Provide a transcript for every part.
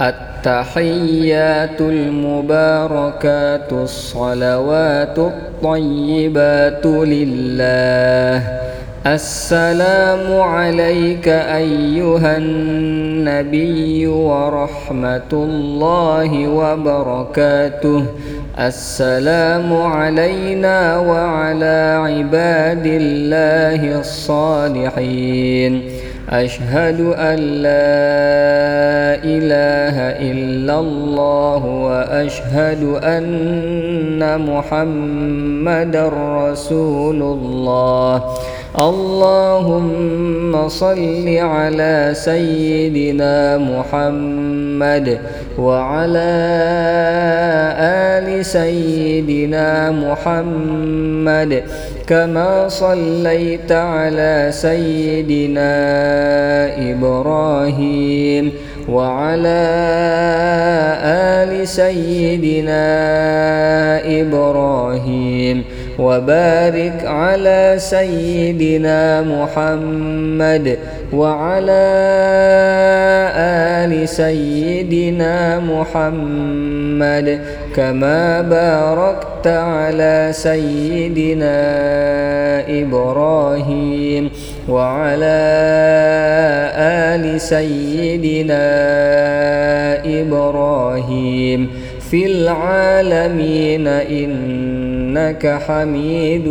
التحيات المباركات الصلوات الطيبات لله. السلام عليك أيها النبي ورحمة الله وبركاته. السلام علينا وعلى عباد الله الصالحين. أشهد أن لا إله إلا الله وأشهد أن محمد رسول الله. اللهم صل على سيدنا محمد وعلى سيدنا محمد كما صليت على سيدنا إبراهيم وعلى آل سيدنا إبراهيم وبارك على سيدنا محمد وعلى آل سيدنا محمد كما باركت على سيدنا إبراهيم وعلى آل سيدنا إبراهيم في العالمين إنك حميد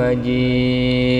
مجيد.